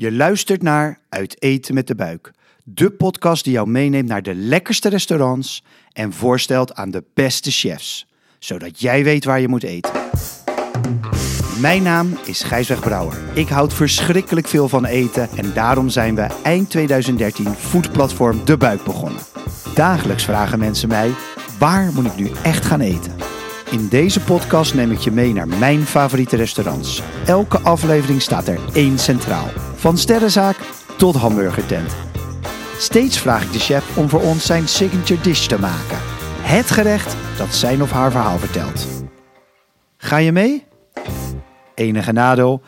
Je luistert naar Uit Eten met de Buik. De podcast die jou meeneemt naar de lekkerste restaurants en voorstelt aan de beste chefs. Zodat jij weet waar je moet eten. Mijn naam is Gijsweg Brouwer. Ik houd verschrikkelijk veel van eten en daarom zijn we eind 2013 foodplatform De Buik begonnen. Dagelijks vragen mensen mij, waar moet ik nu echt gaan eten? In deze podcast neem ik je mee naar mijn favoriete restaurants. Elke aflevering staat er één centraal. Van sterrenzaak tot hamburgertent. Steeds vraag ik de chef om voor ons zijn signature dish te maken. Het gerecht dat zijn of haar verhaal vertelt. Ga je mee? Enige nadeel,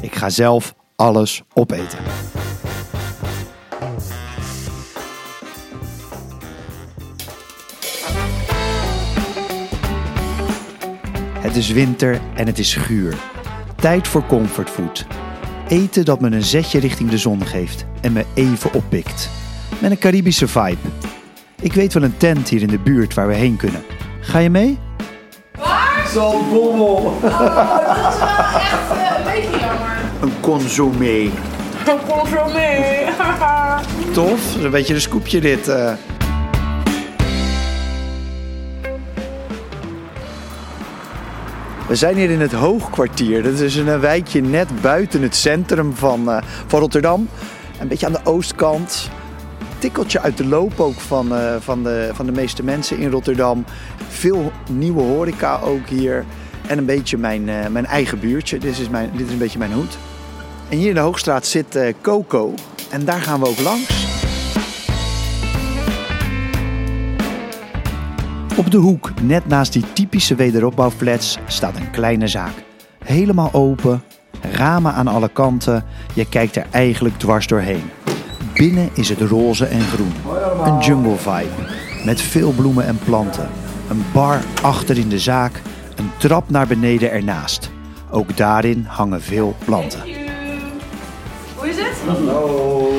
ik ga zelf alles opeten. Het is winter en het is guur. Tijd voor comfortfood. Eten dat me een zetje richting de zon geeft en me even oppikt. Met een Caribische vibe. Ik weet wel een tent hier in de buurt waar we heen kunnen. Ga je mee? Zo'n bommel. Dat is wel echt eh, een beetje jammer. Een consommé. Zo mee. Tof, een beetje een scoopje dit. eh. We zijn hier in het Hoogkwartier. Dat is een wijkje net buiten het centrum van, eh, van Rotterdam. Een beetje aan de oostkant. Tikkeltje uit de loop ook van, eh, van, de, van de meeste mensen in Rotterdam. Veel nieuwe horeca ook hier. En een beetje mijn, eh, mijn eigen buurtje. Dit is, mijn, dit is een beetje mijn hoed. En hier in de Hoogstraat zit eh, Coco. En daar gaan we ook langs. Op de hoek, net naast die typische wederopbouwflats, staat een kleine zaak. Helemaal open, ramen aan alle kanten. Je kijkt er eigenlijk dwars doorheen. Binnen is het roze en groen. Een jungle vibe, met veel bloemen en planten. Een bar achter in de zaak, een trap naar beneden ernaast. Ook daarin hangen veel planten. Hoe is het? Hallo.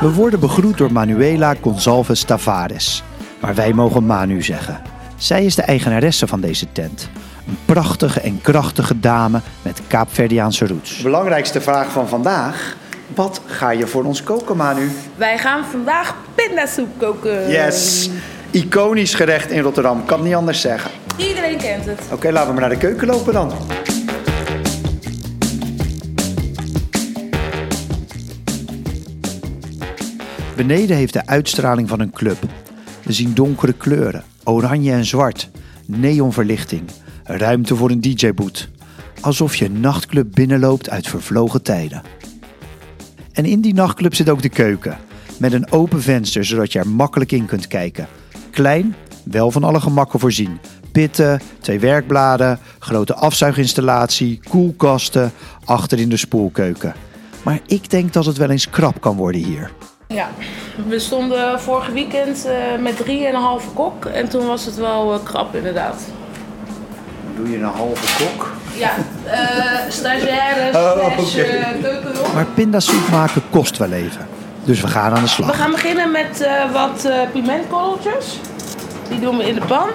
We worden begroet door Manuela Gonçalves Tavares. Maar wij mogen Manu zeggen. Zij is de eigenaresse van deze tent. Een prachtige en krachtige dame met Kaapverdiaanse roots. Belangrijkste vraag van vandaag. Wat ga je voor ons koken, Manu? Wij gaan vandaag pindasoep koken. Yes! Iconisch gerecht in Rotterdam, kan niet anders zeggen. Iedereen kent het. Oké, laten we maar naar de keuken lopen dan. Beneden heeft de uitstraling van een club. We zien donkere kleuren, oranje en zwart, neonverlichting, ruimte voor een DJ-boot. Alsof je een nachtclub binnenloopt uit vervlogen tijden. En in die nachtclub zit ook de keuken. Met een open venster, zodat je er makkelijk in kunt kijken. Klein, wel van alle gemakken voorzien. Pitten, twee werkbladen, grote afzuiginstallatie, koelkasten, achter in de spoelkeuken. Maar ik denk dat het wel eens krap kan worden hier. Ja, we stonden vorige weekend eh, met 3,5 kok en toen was het wel eh, krap inderdaad. Doe je een halve kok? Ja, eh stagiaires, Oh, keukenhulp. Maar pindasoep maken kost wel even. Dus we gaan aan de We slag. gaan beginnen met eh, wat eh pimentkorreltjes. Die doen we in de pan.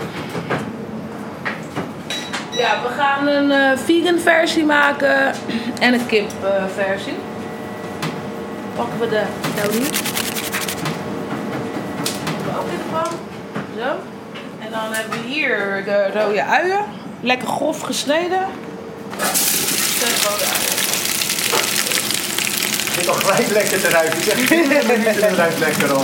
Ja, we gaan een eh, vegan versie maken en een kip eh, versie. Pakken we de dolie. Ook in de pan. Zo. En dan hebben we hier de rode uien. Lekker grof gesneden. Zes rode uien. Het ziet al gelijk lekker eruit. Ik zeg 20 minuten eruit lekker al.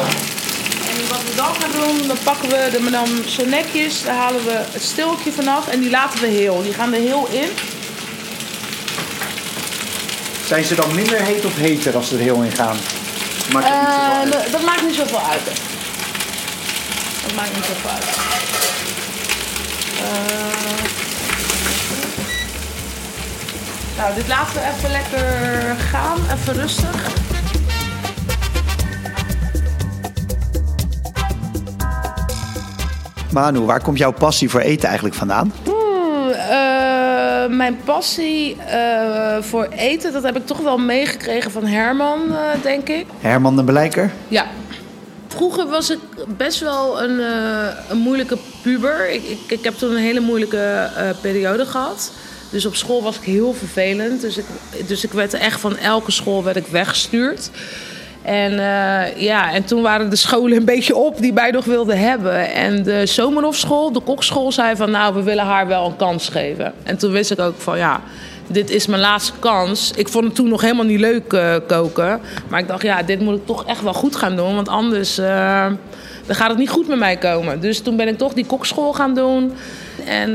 En wat we dan gaan doen, dan pakken we de dan zo netjes, daar halen we het stilkje vanaf en die laten we heel. Die gaan er heel in. Zijn ze dan minder heet of heter als ze er heel in gaan? Maakt het niet Eh, uit. dat- dat maakt niet zoveel uit. hè. Dat maakt niet zoveel uit. Eh, nou, dit laten we even lekker gaan, even rustig. Manu, waar komt jouw passie voor eten eigenlijk vandaan? Eh, mijn passie eh, voor eten, dat heb ik toch wel meegekregen van Herman, eh, denk ik. Herman de Blijker? Ja. Vroeger was ik best wel een, een moeilijke puber. Ik, ik, ik heb toen een hele moeilijke periode gehad. Dus op school was ik heel vervelend. Dus ik, dus ik werd echt van elke school werd ik weggestuurd. En, uh, ja, en toen waren de scholen een beetje op die mij nog wilden hebben. En de Zomerhofschool, de kokschool, zei van nou, we willen haar wel een kans geven. En toen wist ik ook van ja, dit is mijn laatste kans. Ik vond het toen nog helemaal niet leuk uh, koken. Maar ik dacht ja, dit moet ik toch echt wel goed gaan doen. Want anders uh, dan gaat het niet goed met mij komen. Dus toen ben ik toch die kokschool gaan doen. En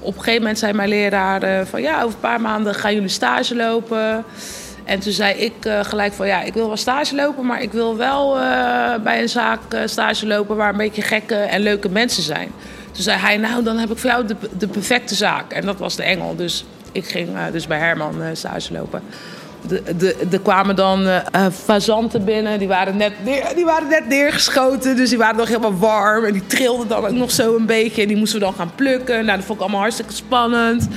op een gegeven moment zei mijn leraar van ja, over een paar maanden gaan jullie stage lopen. En toen zei ik uh, gelijk van ja, ik wil wel stage lopen, maar ik wil wel uh, bij een zaak uh, stage lopen waar een beetje gekke en leuke mensen zijn. Toen zei hij, nou dan heb ik voor jou de, de perfecte zaak. En dat was de Engel. Dus ik ging dus bij Herman stage lopen. Er kwamen dan fazanten binnen, die waren, net die waren net neergeschoten. Dus die waren nog helemaal warm. En die trilden dan ook nog zo een beetje. En die moesten we dan gaan plukken. Nou, dat vond ik allemaal hartstikke spannend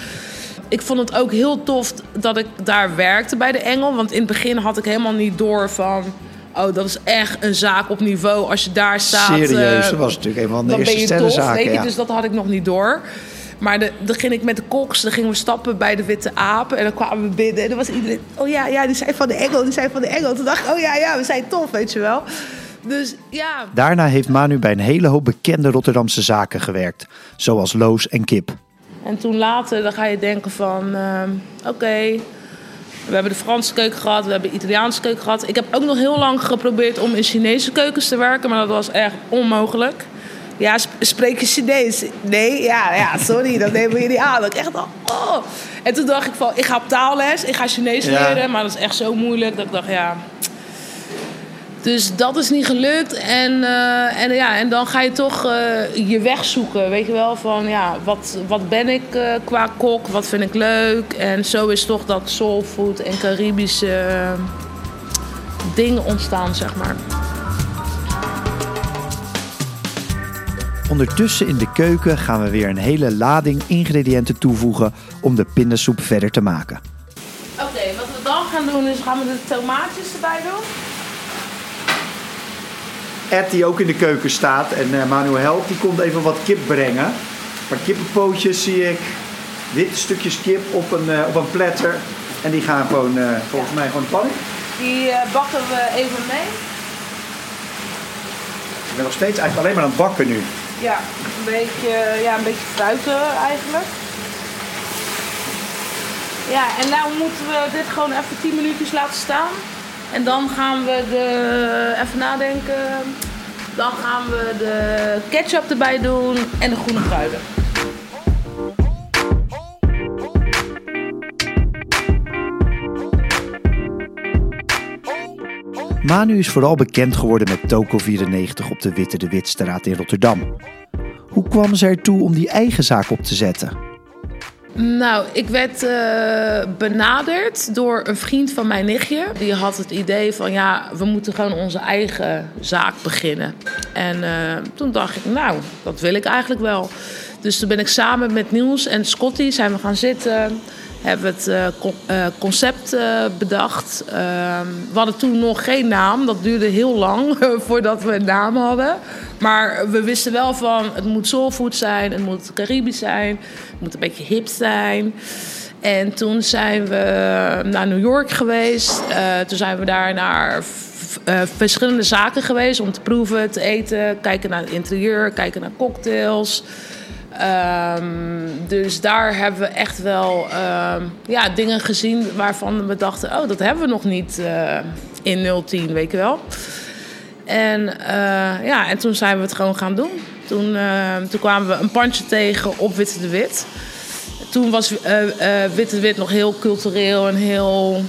ik vond het ook heel tof dat ik daar werkte bij de Engel. Want in het begin had ik helemaal niet door van... Oh, dat is echt een zaak op niveau. Als je daar staat... Serieus, dat was natuurlijk een van de eerste sterrenzaken. Weet je? Ja. Dus dat had ik nog niet door. Maar de, dan ging ik met de koks, dan gingen we stappen bij de Witte Apen. En dan kwamen we binnen en dan was iedereen... Oh ja, ja, die zijn van de Engel, die zijn van de Engel. Toen dacht ik, oh ja, ja, we zijn tof, weet je wel. Dus ja... Daarna heeft Manu bij een hele hoop bekende Rotterdamse zaken gewerkt. Zoals Loos en Kip. En toen later dan ga je denken van, uh, oké, okay, we hebben de Franse keuken gehad, we hebben de Italiaanse keuken gehad. Ik heb ook nog heel lang geprobeerd om in Chinese keukens te werken, maar dat was echt onmogelijk. Ja, spreek je Chinees? Nee, ja, ja sorry, dat nemen we niet aan. Ik echt, oh. En toen dacht ik van, ik ga op taalles, ik ga Chinees ja. leren, maar dat is echt zo moeilijk dat ik dacht, ja, dus dat is niet gelukt. En, uh, en, ja, en dan ga je toch uh, je weg zoeken. Weet je wel, van ja, wat, wat ben ik uh, qua kok? Wat vind ik leuk? En zo is toch dat soulfood en Caribische dingen ontstaan, zeg maar. Ondertussen in de keuken gaan we weer een hele lading ingrediënten toevoegen om de pindasoep verder te maken. Oké, okay, wat we dan gaan doen is gaan we de tomaatjes erbij doen. Ed die ook in de keuken staat en uh, Manuel helpt, die komt even wat kip brengen. Een paar kippenpootjes zie ik. Witte stukjes kip op een, uh, op een platter. En die gaan gewoon, uh, volgens ja. mij gewoon pannen. Die bakken we even mee. Ik ben nog steeds eigenlijk alleen maar aan het bakken nu. Ja, een beetje, ja, een beetje fruiten eigenlijk. Ja, en nou moeten we dit gewoon even 10 minuutjes laten staan. En dan gaan we de, even nadenken, dan gaan we de ketchup erbij doen en de groene kruiden. Manu is vooral bekend geworden met Toko 94 op de Witte de Witstraat in Rotterdam. Hoe kwam ze ertoe om die eigen zaak op te zetten? Nou, ik werd uh, benaderd door een vriend van mijn nichtje. Die had het idee van ja, we moeten gewoon onze eigen zaak beginnen. En uh, toen dacht ik, nou, dat wil ik eigenlijk wel. Dus toen ben ik samen met Niels en Scotty zijn we gaan zitten. Hebben we het uh, concept bedacht. Ehm, we hadden toen nog geen naam. Dat duurde heel lang voordat we een naam hadden. Maar we wisten wel van het moet soulfood zijn, het moet Caribisch zijn, het moet een beetje hip zijn. En toen zijn we naar New York geweest. Toen zijn we daar naar verschillende zaken geweest om te proeven, te eten, kijken naar het interieur, kijken naar cocktails. Um, dus daar hebben we echt wel um, ja, dingen gezien waarvan we dachten: oh, dat hebben we nog niet uh, in 010, weet je wel. En, uh, ja, en toen zijn we het gewoon gaan doen. Toen, uh, toen kwamen we een pandje tegen op Witte de Wit. Toen was uh, Witte de Wit nog heel cultureel en heel...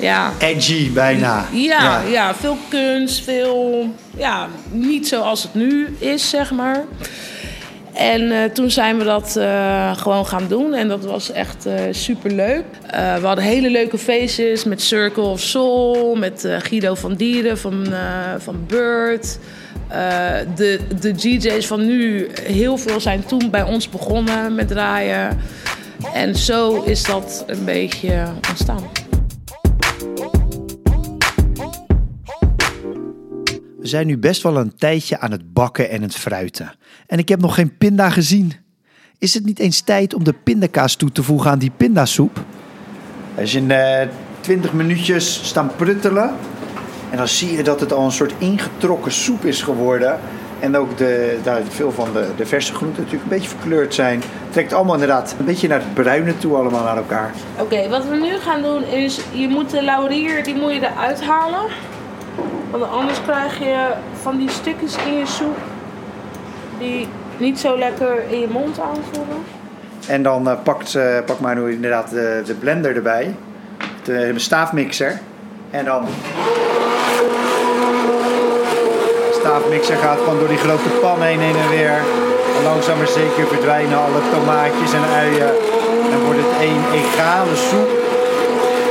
Ja, Edgy bijna. Ja, ja, ja. veel kunst, veel... Ja, niet zoals het nu is, zeg maar. En uh, toen zijn we dat uh, gewoon gaan doen. En dat was echt uh, super leuk. we hadden hele leuke feestjes met Circle of Soul, met Guido van Dieren van, van Bird. de, de DJ's van nu, heel veel zijn toen bij ons begonnen met draaien. En zo is dat een beetje ontstaan. We zijn nu best wel een tijdje aan het bakken en het fruiten. En ik heb nog geen pinda gezien. is het niet eens tijd om de pindakaas toe te voegen aan die pindasoep? Als je in eh 20 minuutjes staan pruttelen en dan zie je dat het al een soort ingetrokken soep is geworden. En ook de, daar veel van de, de verse groenten natuurlijk een beetje verkleurd zijn. Trekt allemaal inderdaad een beetje naar het bruine toe allemaal naar elkaar. Oké, wat we nu gaan doen is, je moet de laurier, die moet je eruit halen. Want anders krijg je van die stukjes in je soep die niet zo lekker in je mond aanvoelen. En dan eh, pakt, eh pakt Manu inderdaad de, de blender erbij. De staafmixer. En dan... De staafmixer gaat gewoon door die grote pan heen, en weer. En langzaam maar zeker verdwijnen alle tomaatjes en uien. En wordt het één egale soep.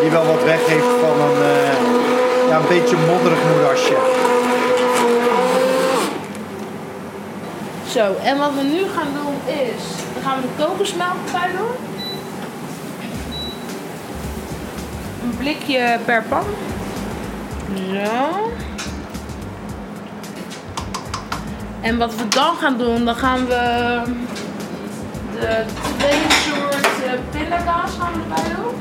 Die wel wat weggeeft van een, eh, ja, een beetje modderig moerasje. Zo, en wat we nu gaan doen is, dan gaan we de kokosmelk erbij doen. Een blikje per pan. Zo. En wat we dan gaan doen, dan gaan we de twee soorten pindakaas gaan we erbij doen.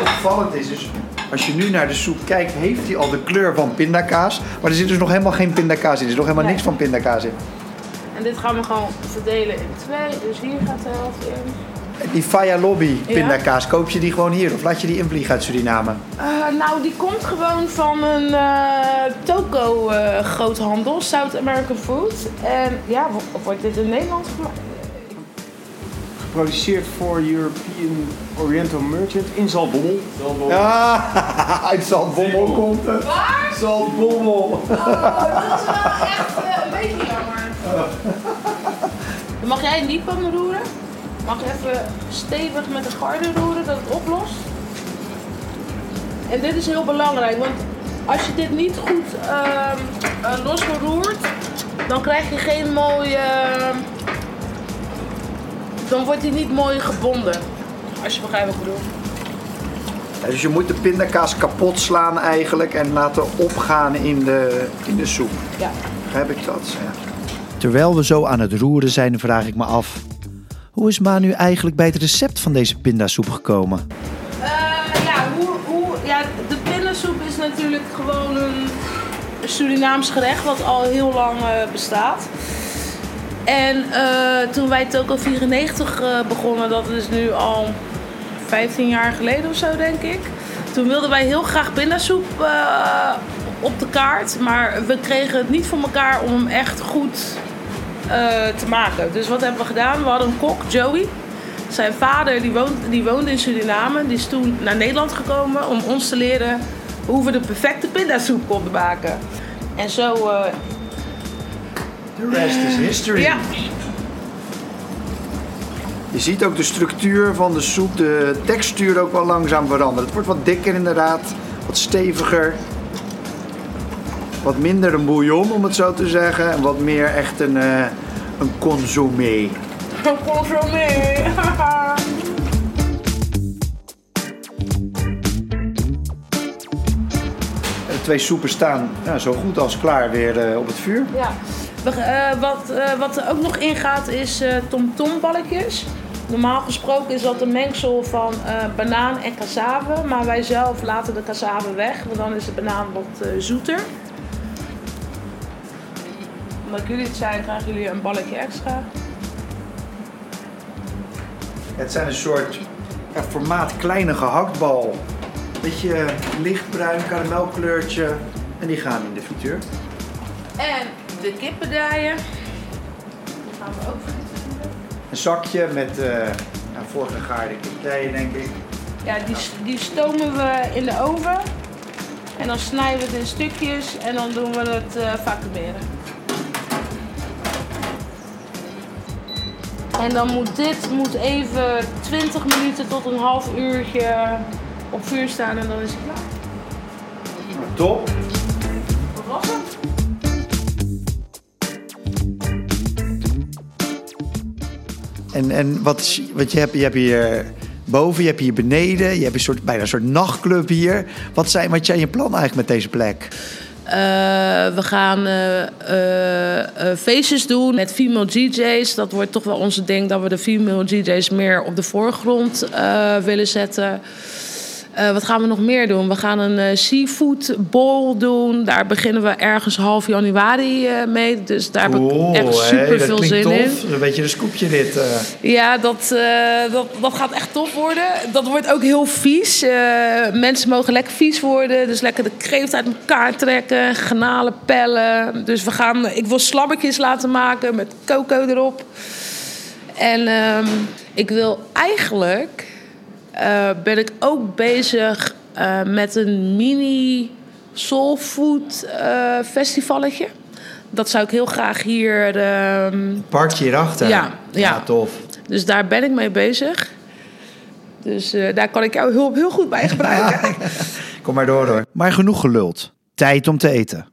Opvallend is dus, als je nu naar de soep kijkt, heeft hij al de kleur van pindakaas. Maar er zit dus nog helemaal geen pindakaas in. Er is nog helemaal Nee. niks van pindakaas in. En dit gaan we gewoon verdelen in twee. Dus hier gaat de helft in. Die Faya Lobby Ja. pindakaas, koop je die gewoon hier? Of laat je die invliegen uit Suriname? Eh, nou, die komt gewoon van een eh toko eh, groothandel, South American Food. En ja, wo- wordt dit in Nederland gemaakt? Geproduceerd voor European Oriental Merchant in Zaltbommel. Zaltbommel. Ja, uit komt het. Waar? Zandbommel. Oh, dat is wel echt eh, een beetje jammer. Mag jij niet pan roeren. Mag even stevig met de garde roeren, dat het oplost. En dit is heel belangrijk, want als je dit niet goed ehm eh, losgeroerd, dan krijg je geen mooie... dan wordt hij niet mooi gebonden. Als je begrijpt wat ik bedoel. Ja, dus je moet de pindakaas kapot slaan eigenlijk en laten opgaan in de, in de soep. Ja. Heb ik dat? Ja. Terwijl we zo aan het roeren zijn, vraag ik me af... Hoe is Manu eigenlijk bij het recept van deze pindasoep gekomen? Eh, ja, hoe, hoe, ja, de pindasoep is natuurlijk gewoon een Surinaams gerecht wat al heel lang eh, bestaat. En eh, toen wij Toko 94 eh, begonnen, dat is nu al 15 jaar geleden of zo denk ik. Toen wilden wij heel graag pindasoep eh, op de kaart. Maar we kregen het niet voor elkaar om hem echt goed eh, te maken. Dus wat hebben we gedaan? We hadden een kok, Joey. Zijn vader die woont, die woonde in Suriname. Die is toen naar Nederland gekomen om ons te leren hoe we de perfecte pindasoep konden maken. En zo, eh, The rest is history. ja. Je ziet ook de structuur van de soep, de textuur ook wel langzaam veranderen. Het wordt wat dikker inderdaad, wat steviger. Wat minder een bouillon om het zo te zeggen. En wat meer echt een, eh een consommé. Consommé. De twee soepen staan ja, zo goed als klaar weer eh, op het vuur. Ja. Eh, wat, wat er ook nog ingaat is tomtomballetjes. Normaal gesproken is dat een mengsel van eh, banaan en cassave. Maar wij zelf laten de cassave weg, want dan is de banaan wat eh, zoeter. Omdat jullie het zijn, krijgen jullie een balletje extra. Het zijn een soort ja, formaat kleine gehaktbal. Beetje lichtbruin karamelkleurtje. En die gaan in de frituur. En de kippendijen. Die gaan we ook. Een zakje met eh ja, voorgegaarde kipdijen denk ik. Ja, die, die stomen we in de oven. En dan snijden we het in stukjes en dan doen we het eh vacuumeren. En dan moet dit moet even 20 minuten tot een half uurtje op vuur staan en dan is het klaar. Nou, top. En, en wat, wat je hebt, je hebt hier boven, je hebt hier beneden, je hebt een soort, bijna een soort nachtclub hier. Wat zijn, wat zijn je plannen eigenlijk met deze plek? Eh, we gaan eh, eh, feestjes doen met female DJ's. Dat wordt toch wel onze ding dat we de female DJ's meer op de voorgrond willen zetten. Eh, wat gaan we nog meer doen? We gaan een eh, seafood bowl doen. Daar beginnen we ergens half januari eh, mee. Dus daar heb ik echt super veel zin in. Een beetje een scoopje dit. Ja, dat, dat, dat gaat echt tof worden. Dat wordt ook heel vies. Mensen mogen lekker vies worden. Dus lekker de kreeft uit elkaar trekken. Granalen pellen. Dus we gaan... Ik wil slabbekjes laten maken met coco erop. En ehm, ik wil eigenlijk... eh, ben ik ook bezig eh, met een mini soulfood eh festivalletje. Dat zou ik heel graag hier... ehm, Parkje hierachter. Ja, ja. tof. dus daar ben ik mee bezig. Dus eh, daar kan ik jouw hulp heel goed bij gebruiken. Kom maar door hoor. Maar genoeg geluld. Tijd om te eten.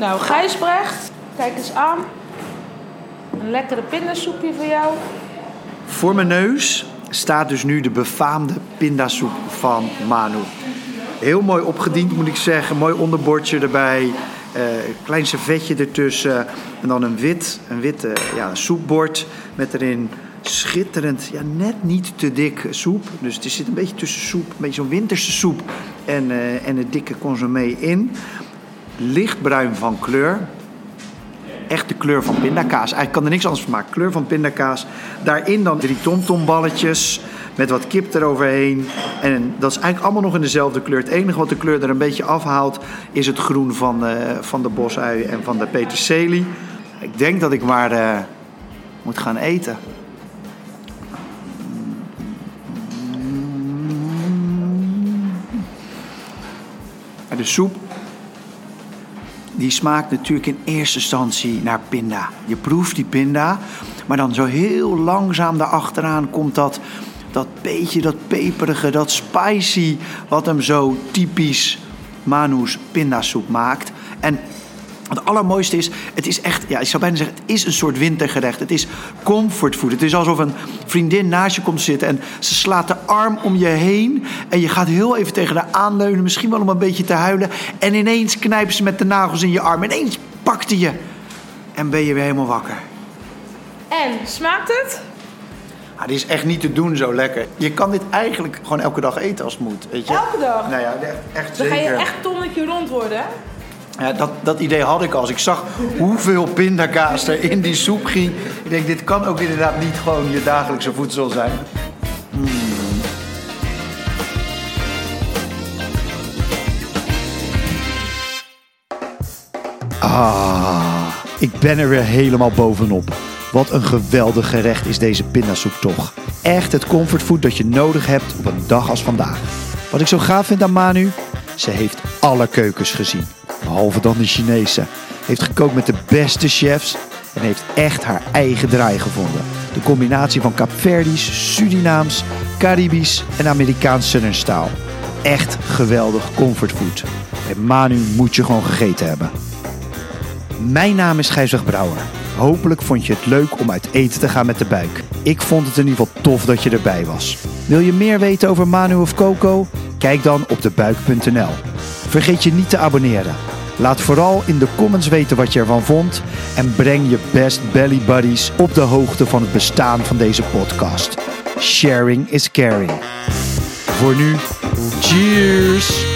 Nou, Gijsbrecht, kijk eens aan. Een lekkere pindasoepje voor jou. Voor mijn neus staat dus nu de befaamde pindasoep van Manu. Heel mooi opgediend moet ik zeggen. Mooi onderbordje erbij. eh, klein servetje ertussen. En dan een wit, een wit eh, ja, soepbord met erin schitterend, ja, net niet te dik soep. Dus het zit een beetje tussen soep, een beetje zo'n winterse soep en, eh, en een dikke consommé in. Lichtbruin van kleur echt de kleur van pindakaas. Eigenlijk kan er niks anders van maken. Kleur van pindakaas. Daarin dan drie tomtomballetjes met wat kip eroverheen. En dat is eigenlijk allemaal nog in dezelfde kleur. Het enige wat de kleur er een beetje afhaalt is het groen van, eh, van de bosui en van de peterselie. Ik denk dat ik maar eh, moet gaan eten. De soep die smaakt natuurlijk in eerste instantie naar pinda. Je proeft die pinda, maar dan zo heel langzaam daarachteraan komt dat, dat beetje, dat peperige, dat spicy, wat hem zo typisch Manu's pindasoep maakt. En het allermooiste is, het is echt, ja, ik zou bijna zeggen, het is een soort wintergerecht. Het is comfortfood. Het is alsof een vriendin naast je komt zitten en ze slaat de arm om je heen. En je gaat heel even tegen haar aanleunen, misschien wel om een beetje te huilen. En ineens knijpt ze met de nagels in je arm. Ineens pakt hij je. En ben je weer helemaal wakker. En, smaakt het? Ah, die is echt niet te doen zo lekker. Je kan dit eigenlijk gewoon elke dag eten als het moet. Weet je? Elke dag? Nou ja, echt, echt Dan ga je echt tonnetje rond worden. Ja, dat, dat idee had ik al. Als ik zag hoeveel pindakaas er in die soep ging. Ik denk, dit kan ook inderdaad niet gewoon je dagelijkse voedsel zijn. Mm. Ah, ik ben er weer helemaal bovenop. Wat een geweldig gerecht is deze pindasoep toch. Echt het comfortfood dat je nodig hebt op een dag als vandaag. Wat ik zo gaaf vind aan Manu, ze heeft alle keukens gezien. Behalve dan de Chinese. Heeft gekookt met de beste chefs en heeft echt haar eigen draai gevonden. De combinatie van Kaapverdisch, Surinaams, Caribisch en Amerikaans style. Echt geweldig comfortfood. Bij Manu moet je gewoon gegeten hebben. Mijn naam is Gijsweg Brouwer. Hopelijk vond je het leuk om uit eten te gaan met de buik. Ik vond het in ieder geval tof dat je erbij was. Wil je meer weten over Manu of Coco? Kijk dan op debuik.nl. Vergeet je niet te abonneren. Laat vooral in de comments weten wat je ervan vond en breng je best belly buddies op de hoogte van het bestaan van deze podcast. Sharing is caring. Voor nu, cheers!